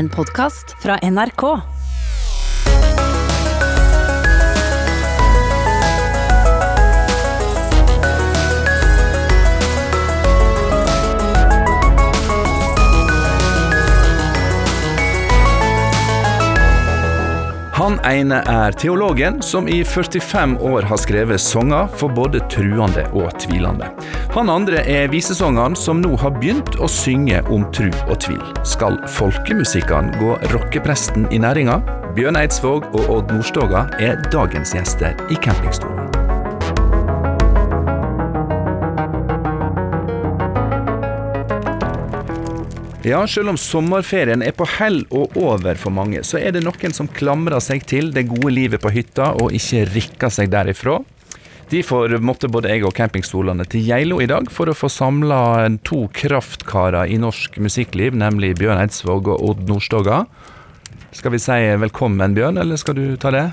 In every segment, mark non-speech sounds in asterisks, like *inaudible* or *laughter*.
En podkast fra NRK. Han ene er teologen som i 45 år har skrevet sanger for både truende og tvilende. Han andre er visesongeren som nå har begynt å synge om tru og tvil. Skal folkemusikkene gå rockepresten i næringa? Bjørn Eidsvåg og Odd Nordstoga er dagens gjester i campingstolen. Ja, selv om sommerferien er på hell og over for mange, så er det noen som klamrer seg til det gode livet på hytta og ikke rikker seg derifra. Derfor måtte både jeg og campingstolene til Geilo i dag for å få samla to kraftkarer i norsk musikkliv, nemlig Bjørn Eidsvåg og Odd Nordstoga. Skal vi si velkommen, Bjørn, eller skal du ta det?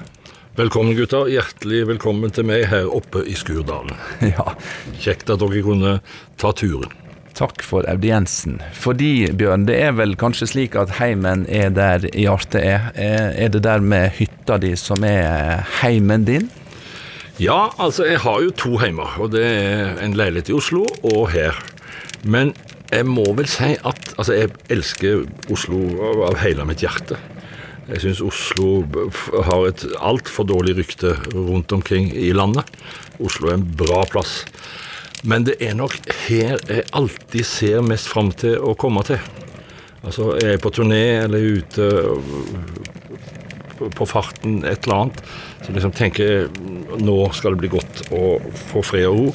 Velkommen, gutter. Hjertelig velkommen til meg her oppe i Skurdalen. *laughs* Ja, Kjekt at dere kunne ta turen. Takk for audiensen. Fordi, Bjørn, det er vel kanskje slik at heimen er der hjertet er. Er det der med hytta di som er heimen din? Ja, altså, jeg har jo to heimer, og det er en leilighet i Oslo og her. Men jeg må vel si at altså, jeg elsker Oslo av, hele mitt hjerte. Jeg syns Oslo har et altfor dårlig rykte rundt omkring i landet. Oslo er en bra plass. Men det er nok her jeg alltid ser mest fram til å komme til. Altså, er jeg på turné eller ute på farten, et eller annet, så liksom tenker nå skal det bli godt å få fred og ro.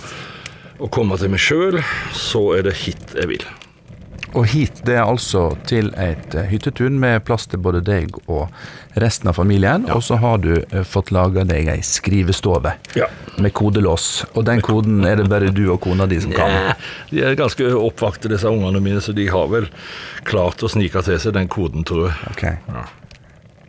Og komme til meg sjøl, så er det hit jeg vil. Og hit det er altså til et eh, hyttetun med plass til både deg og resten av familien. Og så har du eh, fått laga deg ei skrivestove Ja. med kodelås. Og den koden er det bare du og kona di som kan. Ja. De er ganske oppvakte, disse ungene mine, så de har vel klart å snike til seg den koden, tror jeg. Ok.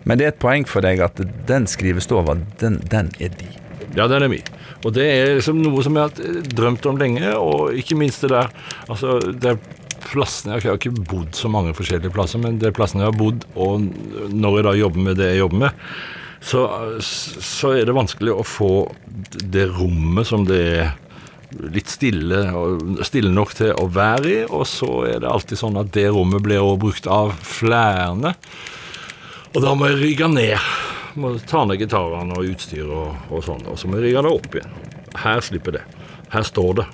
Men det er et poeng for deg at den skrivestova, den, den er di. Ja, den er min. Og det er liksom noe som jeg har drømt om lenge, og ikke minst det der Altså, det er plassene Jeg har ikke bodd så mange forskjellige plasser, men det er plassene jeg har bodd, og når jeg da jobber med det jeg jobber med, så, så er det vanskelig å få det rommet som det er litt stille, stille nok til å være i, og så er det alltid sånn at det rommet blir også brukt av flere. Og da må jeg rygge ned. Må ta ned gitarene og utstyr og, og sånn, og så må jeg rygge det opp igjen. Her slipper det. Her står det.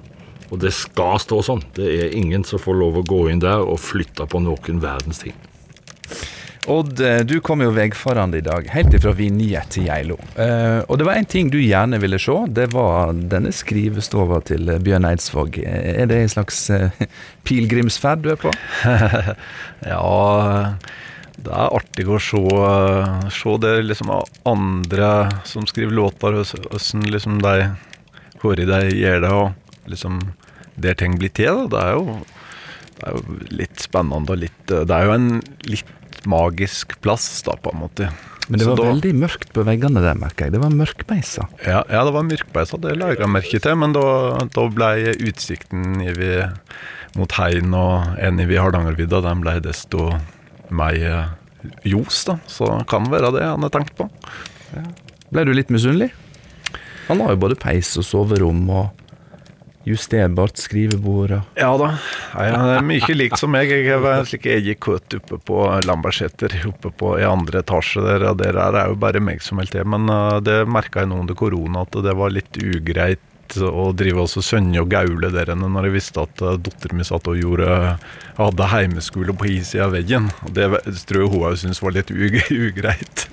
Og det skal stå sånn. Det er ingen som får lov å gå inn der og flytte på noen verdens ting. Odd, eh, du kom jo vegfarende i dag, helt ifra Vinje til Geilo. Eh, og det var en ting du gjerne ville se. Det var denne skrivestova til eh, Bjørn Eidsvåg. Er det en slags *laughs* uh, pilegrimsferd du er på? *laughs* Ja, det er artig å se, se det liksom andre som skriver låter, hvordan liksom de hører de gjør det, og liksom der ting blir til. Det, er jo, det er jo litt spennende og litt Det er jo en litt magisk plass, da, på en måte. Men det var da- veldig mørkt på veggene der, merker jeg. Det var mørkbeisa. Ja, ja, det var mørkbeisa, det la jeg merke til, men da, da ble utsikten vi, mot heien og en i Hardangervidda, den ble desto eh, ljos, da. Så kan være det han har tenkt på. Ble du litt misunnelig? Han har jo både peis og soverom og justerbart skrivebord og Ja da, jeg er mye lik som meg. Jeg har slik egen oppe på Lambertseter, oppe på i andre etasje der, og der er jo bare meg som holder til. Men eh, det merka jeg nå under korona, at det var litt ugreit å drive og sønne og gaule der inne når jeg visste at uh, datteren min satt og gjorde hadde heimeskole på hi siden av veggen. Og Det tror jeg hun òg syntes var litt *laughs* ugreit.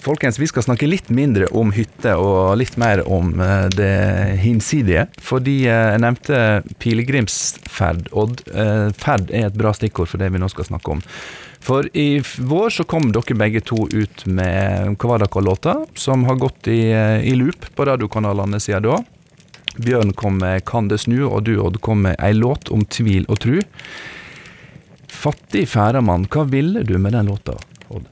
Folkens, vi skal snakke litt mindre om hytte og litt mer om eh, det hinsidige. Fordi eh, jeg nevnte pilegrimsferd. Odd, eh, ferd er et bra stikkord for det vi nå skal snakke om. For i vår så kom dere begge to ut med hva var dere-låta, som har gått i, eh, i loop på radiokanalene siden da. Bjørn kom med 'Kan det snu', og du, Odd, kom med ei låt om tvil og tru. Fattig færamann, hva ville du med den låta, Odd?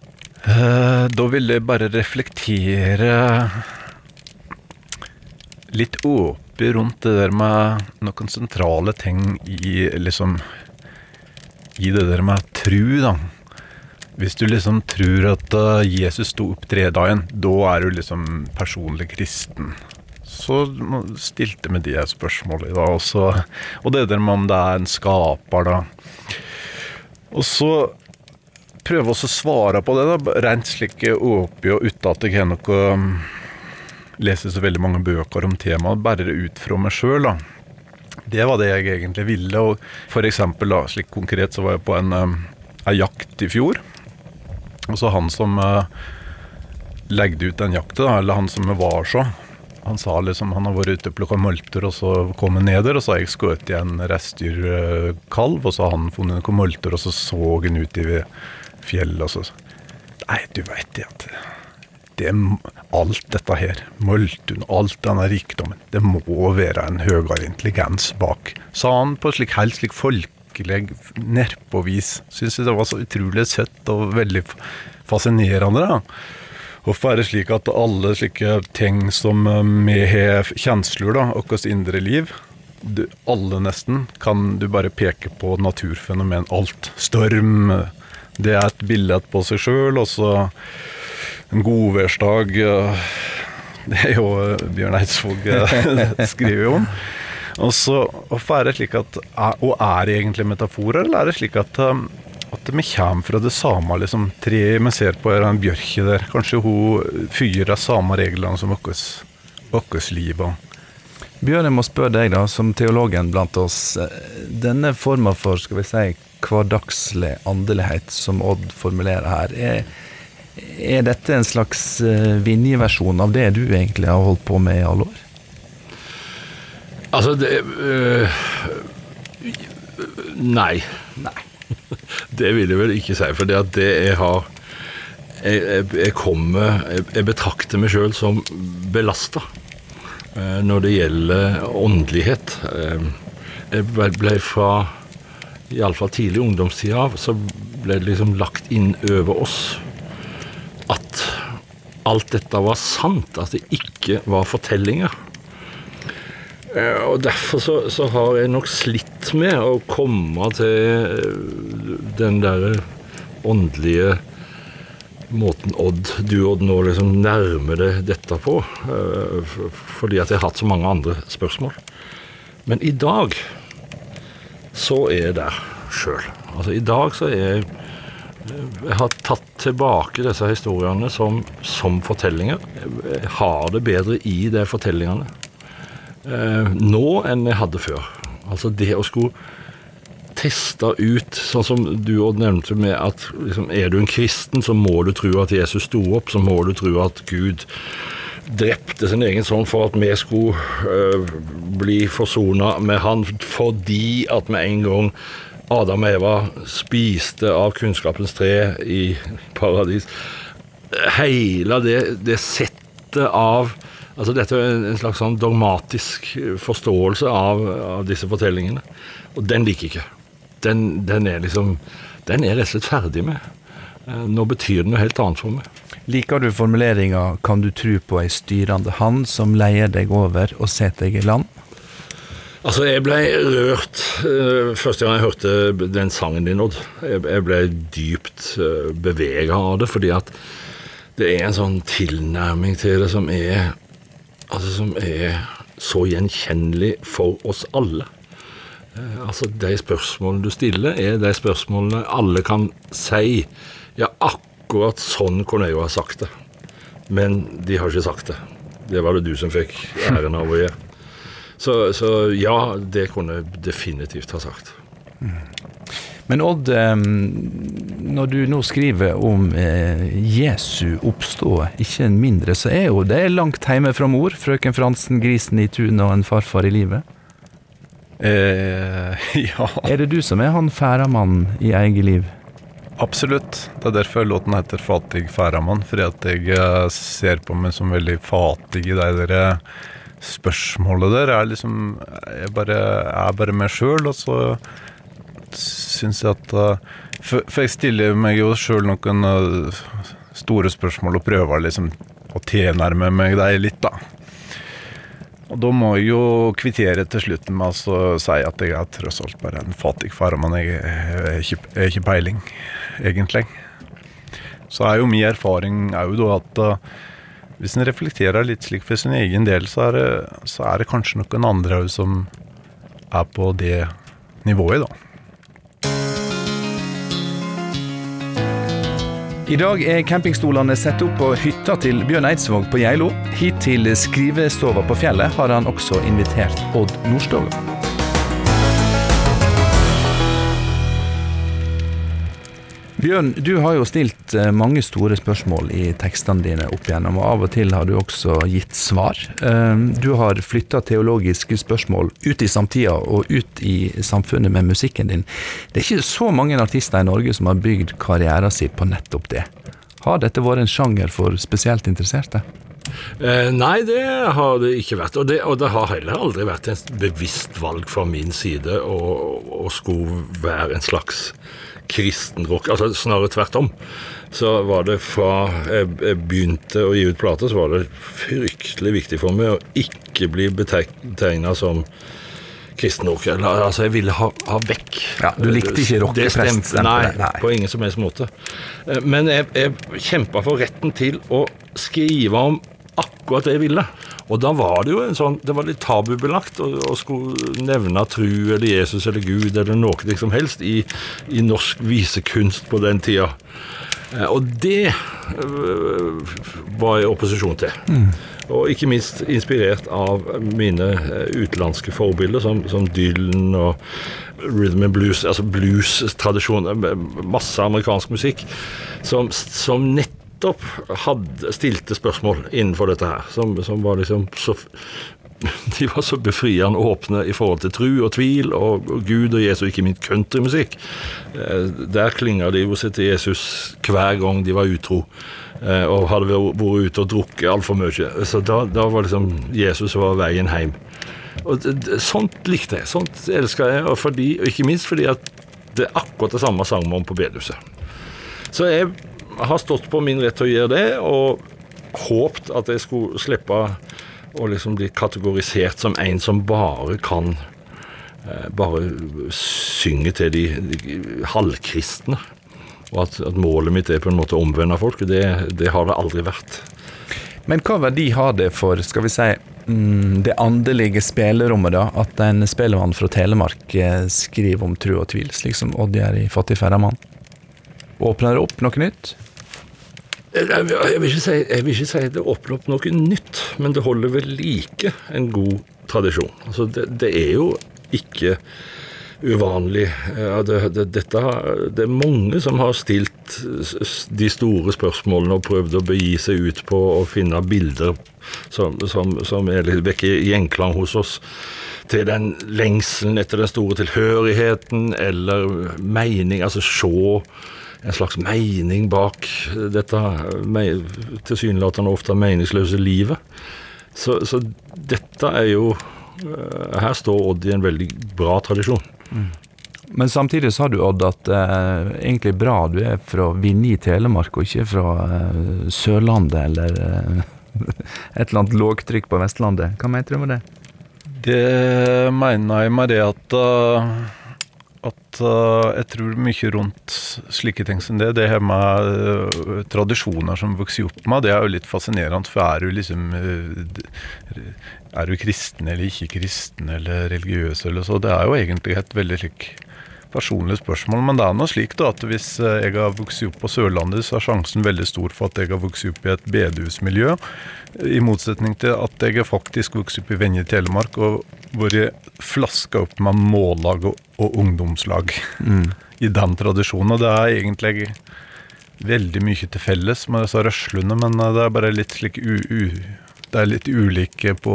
Uh, da ville jeg bare reflektere litt åpent rundt det der med noen sentrale ting i liksom I det der med tru, da. Hvis du liksom tror at uh, Jesus sto opp tredagen, da er du liksom personlig kristen. Så stilte vi de spørsmålene da, også. og det der med om det er en skaper, da. Og så prøve å svare på det, da, rent slik åpent og uten at jeg har noe um, Leser så veldig mange bøker om temaet, bare ut fra meg sjøl, da. Det var det jeg egentlig ville. og For eksempel, da, slik konkret, så var jeg på en, um, en jakt i fjor. Og så han som uh, legde ut den jakta, eller han som var så, han sa liksom han har vært ute og plukka molter, og så kom han ned der, og så har jeg skutt en reinsdyrkalv, og så har han funnet noen molter, og så så han ut i fjellet, og så Nei, du veit det at det alt dette her, moltun, alt denne rikdommen, det må være en høyere intelligens bak. Sa han på slik helt slik folkelig, nedpå vis. Syns det var så utrolig søtt og veldig fascinerende. da. Hvorfor er det slik at alle slike ting som eh, vi har kjensler, da, vårt indre liv, du, alle nesten, kan du bare peke på naturfenomen. Alt. Storm, eh, det er et bilde på seg sjøl, og så en godværsdag eh, *laughs* Det er jo eh, Bjørn Eidsvåg eh, *laughs* skriver jo om. Og så Hvorfor er det slik at Og er det egentlig metaforer, eller er det slik at eh, at vi kommer fra det samme liksom, treet vi ser på, er en bjørke der. Kanskje hun fyrer de samme reglene som vårt liv. Bjørn, jeg må spørre deg, da, som teologen blant oss. eh, Denne forma for skal vi si, hverdagslig åndelighet som Odd formulerer her, er, er dette en slags eh, Vinje-versjon av det du egentlig har holdt på med i alle år? Altså, det øh, Nei. *laughs* Det vil jeg vel ikke si, for det at det jeg har Jeg, jeg, jeg kommer Jeg, jeg betrakter meg sjøl som belasta når det gjelder åndelighet. Eh, Jeg ble, fra Iallfall tidlig ungdomstida av, så ble det liksom lagt inn over oss at alt dette var sant, at det ikke var fortellinger. Eh, Og derfor så, så har jeg nok slitt med å komme til eh, den der åndelige måten Odd, du Odd, nå liksom nærmer deg dette på. eh, Fordi at jeg har hatt så mange andre spørsmål. Men i dag så er jeg der sjøl. Altså i dag så er jeg jeg har tatt tilbake disse historiene som, som fortellinger. Jeg har det bedre i de fortellingene eh, nå enn jeg hadde før. Altså det å skulle teste ut, sånn som du nevnte med at liksom, er du en kristen, så må du tro at Jesus sto opp, så må du tro at Gud drepte sin egen sønn for at vi skulle øh, bli forsona med han fordi at med en gang Adam og Eva spiste av kunnskapens tre i paradis. Hele det, det settet av Altså Dette er en- slags sånn dogmatisk forståelse av, av disse fortellingene. Og den liker jeg ikke. Den, den er liksom Den er rett og slett ferdig med. Eh, Nå betyr den noe helt annet for meg. Liker du formuleringa 'kan du tru på ei styrende hand som leier deg over og setter deg i land'? Altså, jeg ble rørt eh, første gang jeg hørte den sangen din, Odd. Jeg, ble dypt uh, bevega av det, fordi at det er en sånn tilnærming til det som er Altså som er så gjenkjennelig for oss alle. Eh, altså, de spørsmålene du stiller, er de spørsmålene alle kan si. Ja, akkurat sånn kunne jeg jo ha sagt det. Men de har ikke sagt det. Det var det du som fikk æren av å gjøre. Så, så ja, det kunne jeg definitivt ha sagt. Men Odd, når du nå skriver om eh, Jesu oppstå, ikke en mindre, så er jo det langt hjemme fra mor. Frøken Fransen, grisen i tunet og en farfar i livet. Eh, *laughs* ja, Er det du som er han færamannen i eget liv? absolutt. Det er derfor låten heter 'Fatig færamann'. Fordi at jeg eh, ser på meg som veldig fatig i de der eh, spørsmålet der. Jeg liksom Jeg bare, er bare meg sjøl, og så syns jeg at eh, for, for jeg stiller meg jo sjøl noen eh, store spørsmål og prøver liksom å tilnærme meg dem litt, da. Og da må jeg jo kvittere til slutten med å si at jeg er tross alt bare en fattig far, men jeg har ikke, peiling, egentlig. Så er jo min erfaring er jo da at uh, hvis en reflekterer litt slik for sin egen del, så er det, så er det kanskje noen andre òg som er på det nivået, da. I dag er campingstolene satt opp på hytta til Bjørn Eidsvåg på Geilo. Hit til skrivestova på fjellet har han også invitert Odd Nordstoga. Bjørn, du har jo stilt eh, mange store spørsmål i tekstene dine opp igjennom, og av og til har du også gitt svar. Eh, du har flytta teologiske spørsmål ut i samtida og ut i samfunnet med musikken din. Det er ikke så mange artister i Norge som har bygd karrieren sin på nettopp det. Har dette vært en sjanger for spesielt interesserte? Eh, nei, det har det ikke vært. Og det, og det, har heller aldri vært et bevisst valg fra min side å, å skulle være en slags kristenrock. Altså snarere tvert om. Så var det fra jeg, begynte å gi ut plater, så var det fryktelig viktig for meg å ikke bli betegna som kristenrock. Altså, jeg ville ha, ha vekk Ja, Du likte ikke rockeprest? Nei, nei, på ingen som helst måte. Eh, men jeg, jeg kjempa for retten til å skrive om akkurat det jeg ville. Og da var det jo en sånn Det var litt tabubelagt å, å skulle nevne tru eller Jesus eller Gud eller noe som helst i, i norsk visekunst på den tida. Eh, og det øh, var jeg opposisjon til. Mm. Og ikke minst inspirert av mine eh, utenlandske forbilder, som, som Dylan og rhythm and blues, altså blues-tradisjoner, masse amerikansk musikk, som, som nett nettopp hadde, stilte spørsmål innenfor dette her, som, som var liksom så *laughs* de var så befriende åpne i forhold til tru og tvil og, og Gud og Jesus, ikke minst countrymusikk. Eh, der klinga de jo seg til Jesus hver gang de var utro eh, og hadde vært ute og drukket altfor mye. Så da, da, var liksom Jesus var veien hjem. Og Sånt likte jeg. Sånt elska jeg, og, fordi, og ikke minst fordi at det er akkurat det samme sang på bedehuset. Så jeg har stått på min rett til å gjøre det, og håpt at jeg skulle slippe å liksom bli kategorisert som en som bare kan eh, bare synge til de, de halvkristne. Og at, at, målet mitt er på en måte å omvende folk. Det, det, har det aldri vært. Men hva verdi har det for skal vi si, mm, det åndelige spillerommet, da? At en spellemann fra Telemark eh, skriver om tro og tvil, slik som Odd gjør i 'Fattig ferdamann'? Åpner det opp noe nytt? Jeg vil, si, jeg vil, ikke si, det åpner opp noe nytt, men det holder vel like en god tradisjon. Altså det, det er jo ikke uvanlig. Det, det, dette, det, er mange som har stilt de store spørsmålene og prøvd å begi seg ut på å finne bilder som, som, som er litt vekker gjenklang hos oss til den lengselen etter den store tilhørigheten eller mening, altså se en slags mening bak dette tilsynelatende ofte meningsløse livet. Så, så, dette er jo eh, Her står Odd i en veldig bra tradisjon. Mm. Men samtidig sa du, Odd, at eh, egentlig bra du er fra Vinje i Telemark, og ikke fra eh, Sørlandet eller eh, *laughs* et eller annet lågtrykk på Vestlandet. Hva mente du med det? Det mener jeg med det at uh uh, jeg tror mye rundt slike ting som det, det her med uh, tradisjoner som vokser opp med, det er jo litt fascinerende. For er du liksom uh, Er du kristen eller ikke kristen eller religiøs eller så? Det er jo egentlig et veldig slik personlig spørsmål. Men det er noe slik da, at hvis jeg har vokst opp på Sørlandet, så er sjansen veldig stor for at jeg har vokst opp i et bedehusmiljø. I motsetning til at jeg har faktisk vokst opp i Venje i Telemark og vært flaska opp med mållag og, og ungdomslag mm. *laughs* i den tradisjonen. Og det er egentlig veldig mye til felles med disse røslene, men det er bare litt slik u, u, Det er litt ulike på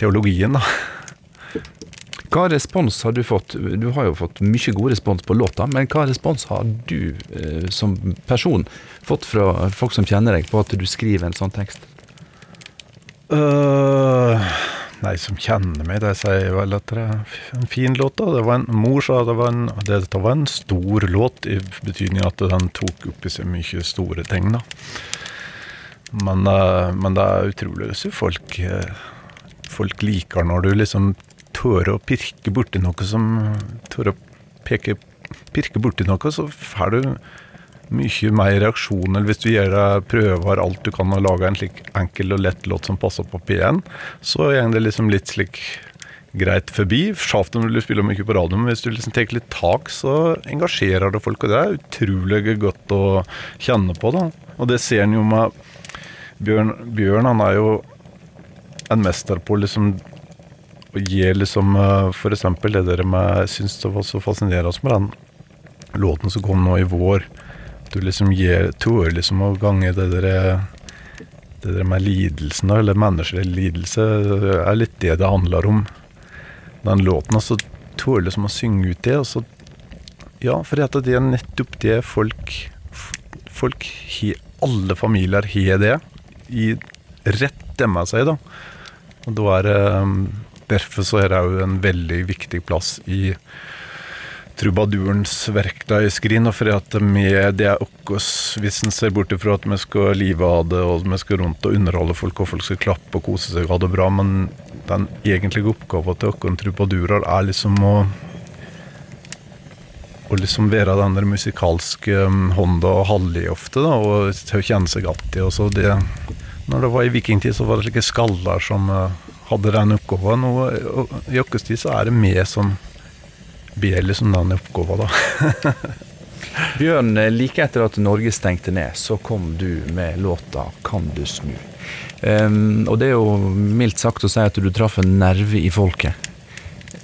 teologien, da. Hva respons har du fått? Du har jo fått mye god respons på låta, men hva respons har du eh, som person fått fra folk som kjenner deg, på at du skriver en sånn tekst? Uh, nei, som kjenner meg, de sier vel at det er en fin låt. da. Det var en, mor sa det var en, dette var en stor låt, i betydning at den tok opp i seg mye store ting. da. Men, uh, men det er utrolig hvordan folk, uh, folk liker når du liksom tør å pirke borti noe som Tør å peke, pirke borti noe, så får du mye mer reaksjoner hvis du gjør deg prøver alt du kan og lager en slik enkel og lett låt som passer på P1. Så går det liksom litt slik greit forbi. Sjavt om du spiller mye på radio, men hvis du liksom tar litt tak, så engasjerer det folk. Og det er utrolig godt å kjenne på. da. Og det ser en jo med Bjørn. Bjørn han er jo en mester på liksom å gi liksom For eksempel det dere med syns det var så fascinerende med den låten som kom nå i vår. Du liksom gir tør liksom å gange det dere det der med lidelsen, eller menneskelig lidelse, er litt det det handler om. Den låten. Og så tør liksom å synge ut det. Og så Ja, for det er nettopp det folk Folk he, Alle familier har det i rett med seg, da. Og da er det Derfor så er det òg en veldig viktig plass i trubadurens verktøyskrin. Og for at det er oss, hvis en ser bort ifra at vi skal live av det, og vi skal rundt og underholde folk, og folk skal klappe og kose seg og ha det bra, men den egentlige oppgaven til oss trubadurer er liksom å å liksom være den der musikalske um, hånda og halli ofte, da, og kjenne seg igjen i. Når det var i vikingtid, så var det slike skaller som uh, hadde den oppgaven, og, i vår tid så er det vi som ber liksom den oppgaven, da. *laughs* Bjørn, like etter at Norge stengte ned, så kom du med låta 'Kan du snu'. Um, og det er jo mildt sagt å si at du traff en nerve i folket.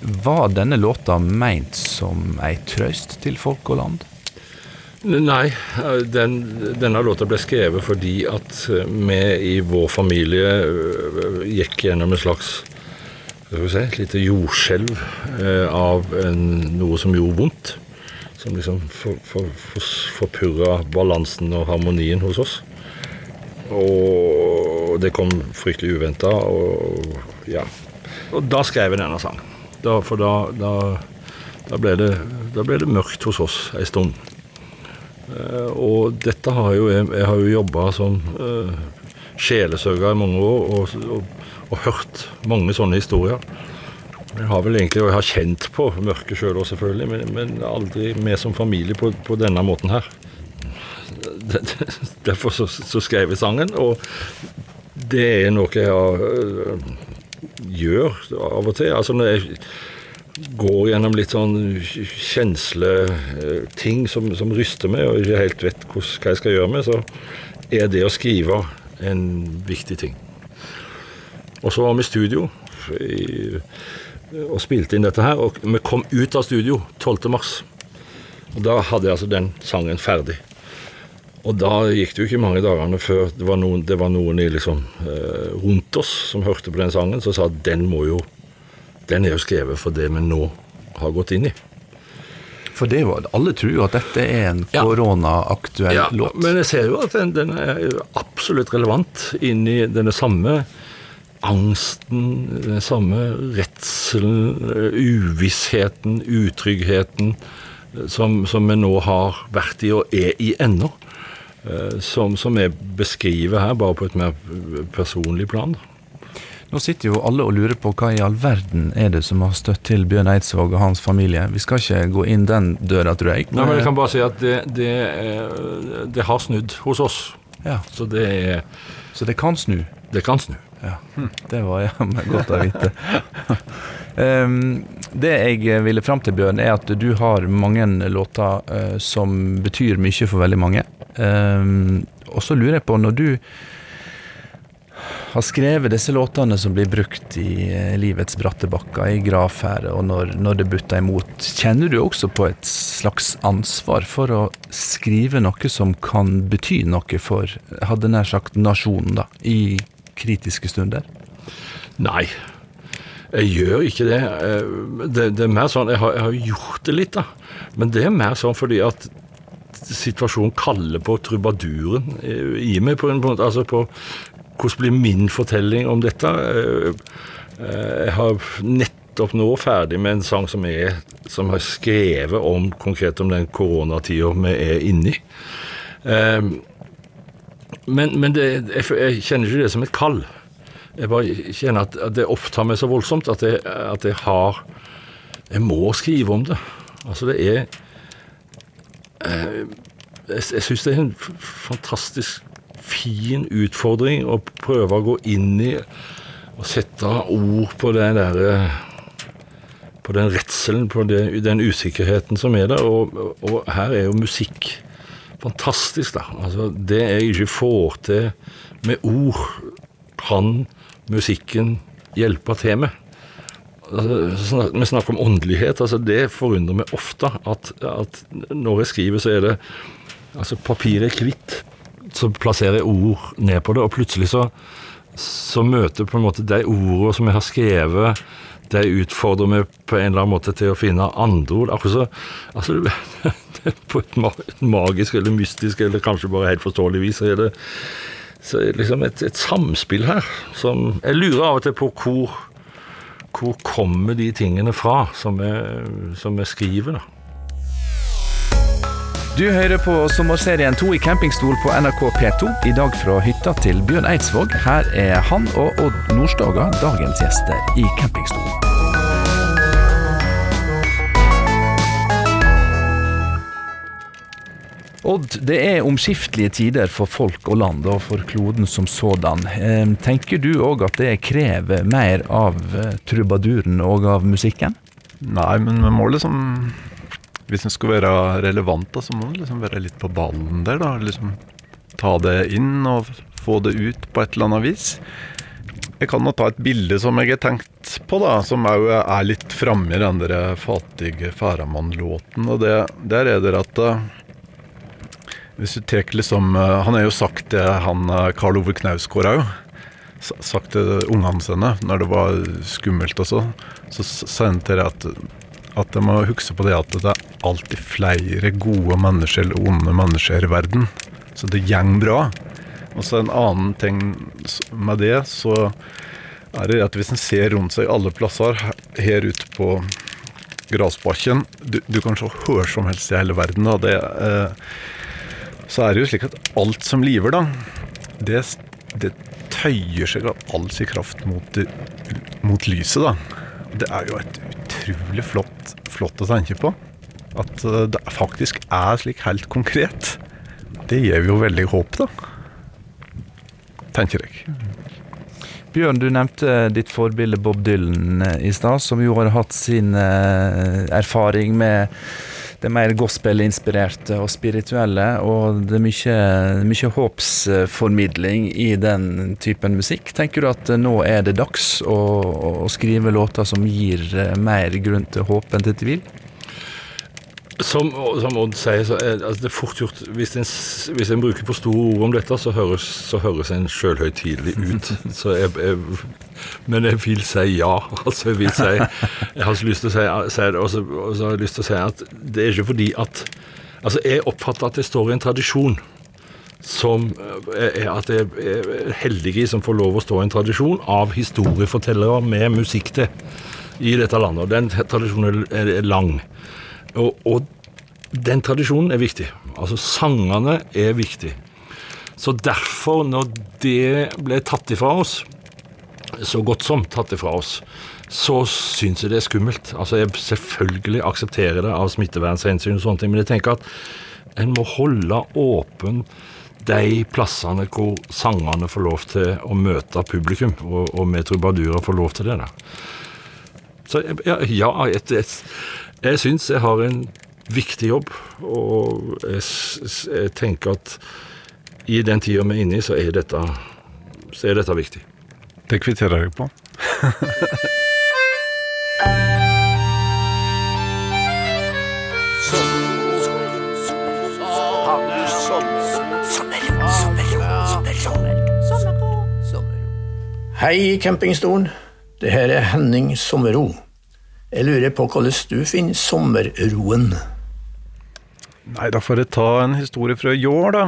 Var denne låta meint som ei trøst til folk og land? Nei, den, denne låta ble skrevet fordi at vi i vår familie øh, gikk gjennom en slags si, et lite jordskjelv eh, av en, noe som gjorde vondt. Som liksom for, for, for, balansen og harmonien hos oss. Og det kom fryktelig uventa, og ja. Og da skrev jeg denne sangen. Da, for da, da, da, ble det, da ble det mørkt hos oss ei stund. Eh, og dette har jo jeg, jeg har jo jobba som uh, sjelesørger i mange år. og, og og hørt mange sånne historier. Jeg har vel egentlig, og jeg har kjent på mørket sjøl òg, selvfølgelig, men, men, aldri med som familie på, på denne måten her. *laughs* Derfor så, så, skrev jeg sangen, og det er noe jeg har, øh, gjør av og til. Altså når jeg går gjennom litt sånn kjensleting øh, som, som ryster meg, og ikke helt vet hva jeg skal gjøre med, så er det å skrive en viktig ting. Og så var vi i studio og spilte inn dette her. Og vi kom ut av studio 12. mars. Og da hadde jeg altså den sangen ferdig. Og da gikk det jo ikke mange dagene før det var noen, det var noen i liksom, eh, rundt oss som hørte på den sangen, som sa at den må jo Den er jo skrevet for det vi nå har gått inn i. For det var, alle tror jo at dette er en koronaaktuell ja, låt. Men jeg ser jo at den, den er absolutt relevant inn i denne samme angsten, den samme redselen, uvissheten, utryggheten som, som, vi nå har vært i og er i ennå. Eh, som, som jeg beskriver her, bare på et mer personlig plan. Nå sitter jo alle og lurer på hva i all verden er det som har støtt til Bjørn Eidsvåg og hans familie. Vi skal ikke gå inn den døra, tror jeg. Nei, men Jeg kan bare si at det, det, det har snudd hos oss. Ja. Så det Så det kan snu? Det kan snu. Ja, Det var jammen godt å vite. *laughs* det jeg ville fram til, Bjørn, er at du har mange låter uh, som betyr mye for veldig mange. Og så lurer jeg på, når du har skrevet disse låtene som blir brukt i uh, livets bratte bakker, i gravferd, og når, når det butter imot, kjenner du også på et slags ansvar for å skrive noe som kan bety noe for, hadde nær sagt, nasjonen, da, i kritiske stunder? Nei, jeg gjør ikke det. Eh, det, det er mer sånn jeg har, har, gjort det litt, da. Men det er mer sånn fordi at situasjonen kaller på trubaduren i meg. på en måte, altså på Hvordan blir min fortelling om dette? Eh, eh, jeg har nettopp nå ferdig med en sang som jeg som har skrevet om konkret om den koronatida vi er inni. Men, men det, jeg, kjenner ikke det som et kall. Jeg bare kjenner at, det opptar meg så voldsomt at jeg, at jeg, har Jeg må skrive om det. Altså, det er eh, jeg, jeg syns det er en fantastisk fin utfordring å prøve å gå inn i og sette ord på det der På den redselen, på det, den usikkerheten som er der. Og, og her er jo musikk fantastisk, da. Altså, det jeg ikke får til med ord, kan musikken hjelpe til med. Altså, vi snakker om åndelighet. altså Det forundrer meg ofte at, at når jeg skriver, så er det altså Papiret er hvitt, så plasserer jeg ord ned på det, og plutselig så, så møter på en måte de ordene som jeg har skrevet, de utfordrer meg på en eller annen måte til å finne andre ord. Akkurat så altså, *laughs* det- På et, magisk eller mystisk eller kanskje bare helt forståelig vis så er det, så liksom et, et samspill her som Jeg lurer av og til på hvor hvor kommer de tingene fra som jeg, som jeg skriver, da? Du hører på sommerserien 2 i campingstol på NRK P2. I dag fra hytta til Bjørn Eidsvåg. Her er han og Odd Nordstoga dagens gjester i campingstol. Odd, det er omskiftelige tider for folk og land, og for kloden som sådan. Tenker du òg at det krever mer av eh, trubaduren og av musikken? Nei, men vi må liksom Hvis en skal være relevant, da, så må en liksom være litt på ballen der. da, liksom Ta det inn og få det ut på et eller annet vis. Jeg kan jo ta et bilde som jeg har tenkt på, da, som òg er litt framme i den der Fatige Færamann-låten. Og det, der er det at eh, hvis du tar liksom eh, Han har jo sagt det, han eh, Karl Ove Knausgård òg. Sagt til ungene sine når det var skummelt og så. Så s- sa han til at, at jeg må huske på det at det er alltid flere gode mennesker eller onde mennesker i verden. Så det går bra. Og så en annen ting med det, så er det at hvis en ser rundt seg alle plasser her ute på grasbakken du, du kan se hvor som helst i hele verden. Da. Det, eh, så er det jo slik at alt som liver, da, det, det tøyer seg av all sin kraft mot, mot lyset, da. Det er jo et utrolig flott, flott å tenke på. At eh, det faktisk er slik helt konkret. Det gir jo veldig håp, da. Tenker jeg. Bjørn, du nevnte ditt forbilde Bob Dylan eh, i stad, som jo har hatt sin eh, erfaring med det mer gospelinspirerte og spirituelle, og det er mye, mye håpsformidling i den typen musikk. Tenker du at nå er det dags å, å skrive låter som gir eh, mer grunn til håp enn til tvil? Som, som Odd sier, så er altså det er fort gjort Hvis en, hvis en bruker for store ord om dette, så høres, så høres en sjølhøytidelig ut. *laughs* Så jeg, jeg, men jeg vil si ja. *laughs* Altså, jeg vil si Jeg har så lyst til å si, si det, og så, og så har jeg lyst til å si at det er ikke fordi at Altså, jeg oppfatter at det står i en tradisjon som eh, er at jeg er heldig som får lov å stå i en tradisjon av historiefortellere med musikk til i dette landet. Og den tradisjonen er lang. Og, og den tradisjonen er viktig. Altså sangene er viktig. Så derfor, når det ble tatt ifra oss, så godt som tatt ifra oss, så syns jeg det er skummelt. Altså jeg selvfølgelig aksepterer det av smittevernhensyn og sånne ting, men jeg tenker at en må holde åpen de plassene hvor sangerne får lov til å møte publikum, og, og vi trubadurer får lov til det. da. Så ja, ja et, jeg, jeg syns jeg har en viktig jobb, og jeg, jeg tenker at i den tida vi er inne i, så er dette, så er dette viktig. Det kvitterer jeg på. Hei, campingstolen. Det her er Henning Sommerro. Jeg lurer på hvordan du finner sommerroen. Nei, da får jeg ta en historie fra i år, da.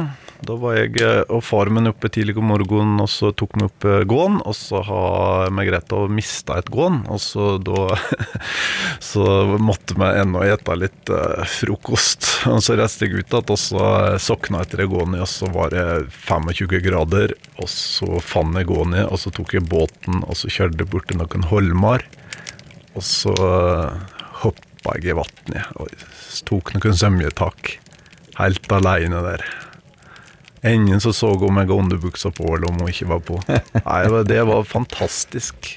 Da var jeg eh, og faren min oppe tidlig om morgenen, og så tok vi opp gården. gåen. Og så har Margrethe mista et gåen, og så da *laughs* Så måtte vi ennå ete litt eh, frokost. *laughs* Og så reiste jeg ut igjen, og så sokna etter gården, og så var det 25 grader. Og så fant jeg gården, og så tok jeg båten, og så kjørte jeg bort til noen holmer. Og så uh, hoppa jeg i vannet og tok noen sømjetak Helt aleine der. Ingen som så om jeg ga underbuksa på, eller om hun ikke var på. *laughs* Nei, det var fantastisk.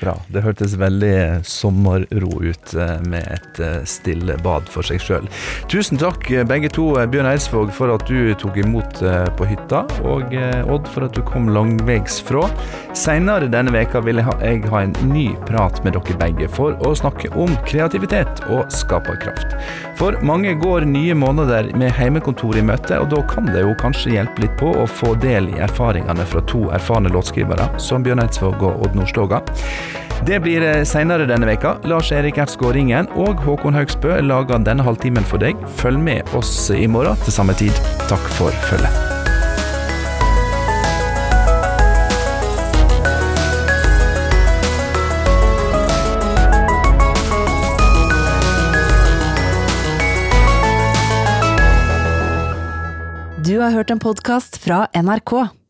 Bra. Det hørtes veldig sommerro ut eh, med et eh, stille bad for seg sjøl. Tusen takk eh, begge to, Bjørn Eidsvåg, for at du tok imot på hytta, og Odd for at du kom langvegs fra. Seinere denne veka vil jeg ha en ny prat med dere begge for å snakke om kreativitet og skaperkraft. For mange går nye måneder med heimekontor i møte, og da kan det jo kanskje hjelpe litt på å få del i erfaringene fra to erfarne låtskrivere, som Bjørn Eidsvåg og Odd Nordstoga. Det blir seinere denne veka. Lars Erik Ertsgaard Ringen og Håkon Haugsbø lager denne halvtimen for deg. Følg med oss i morgen til samme tid. Takk for følget. Du har hørt en podkast fra NRK.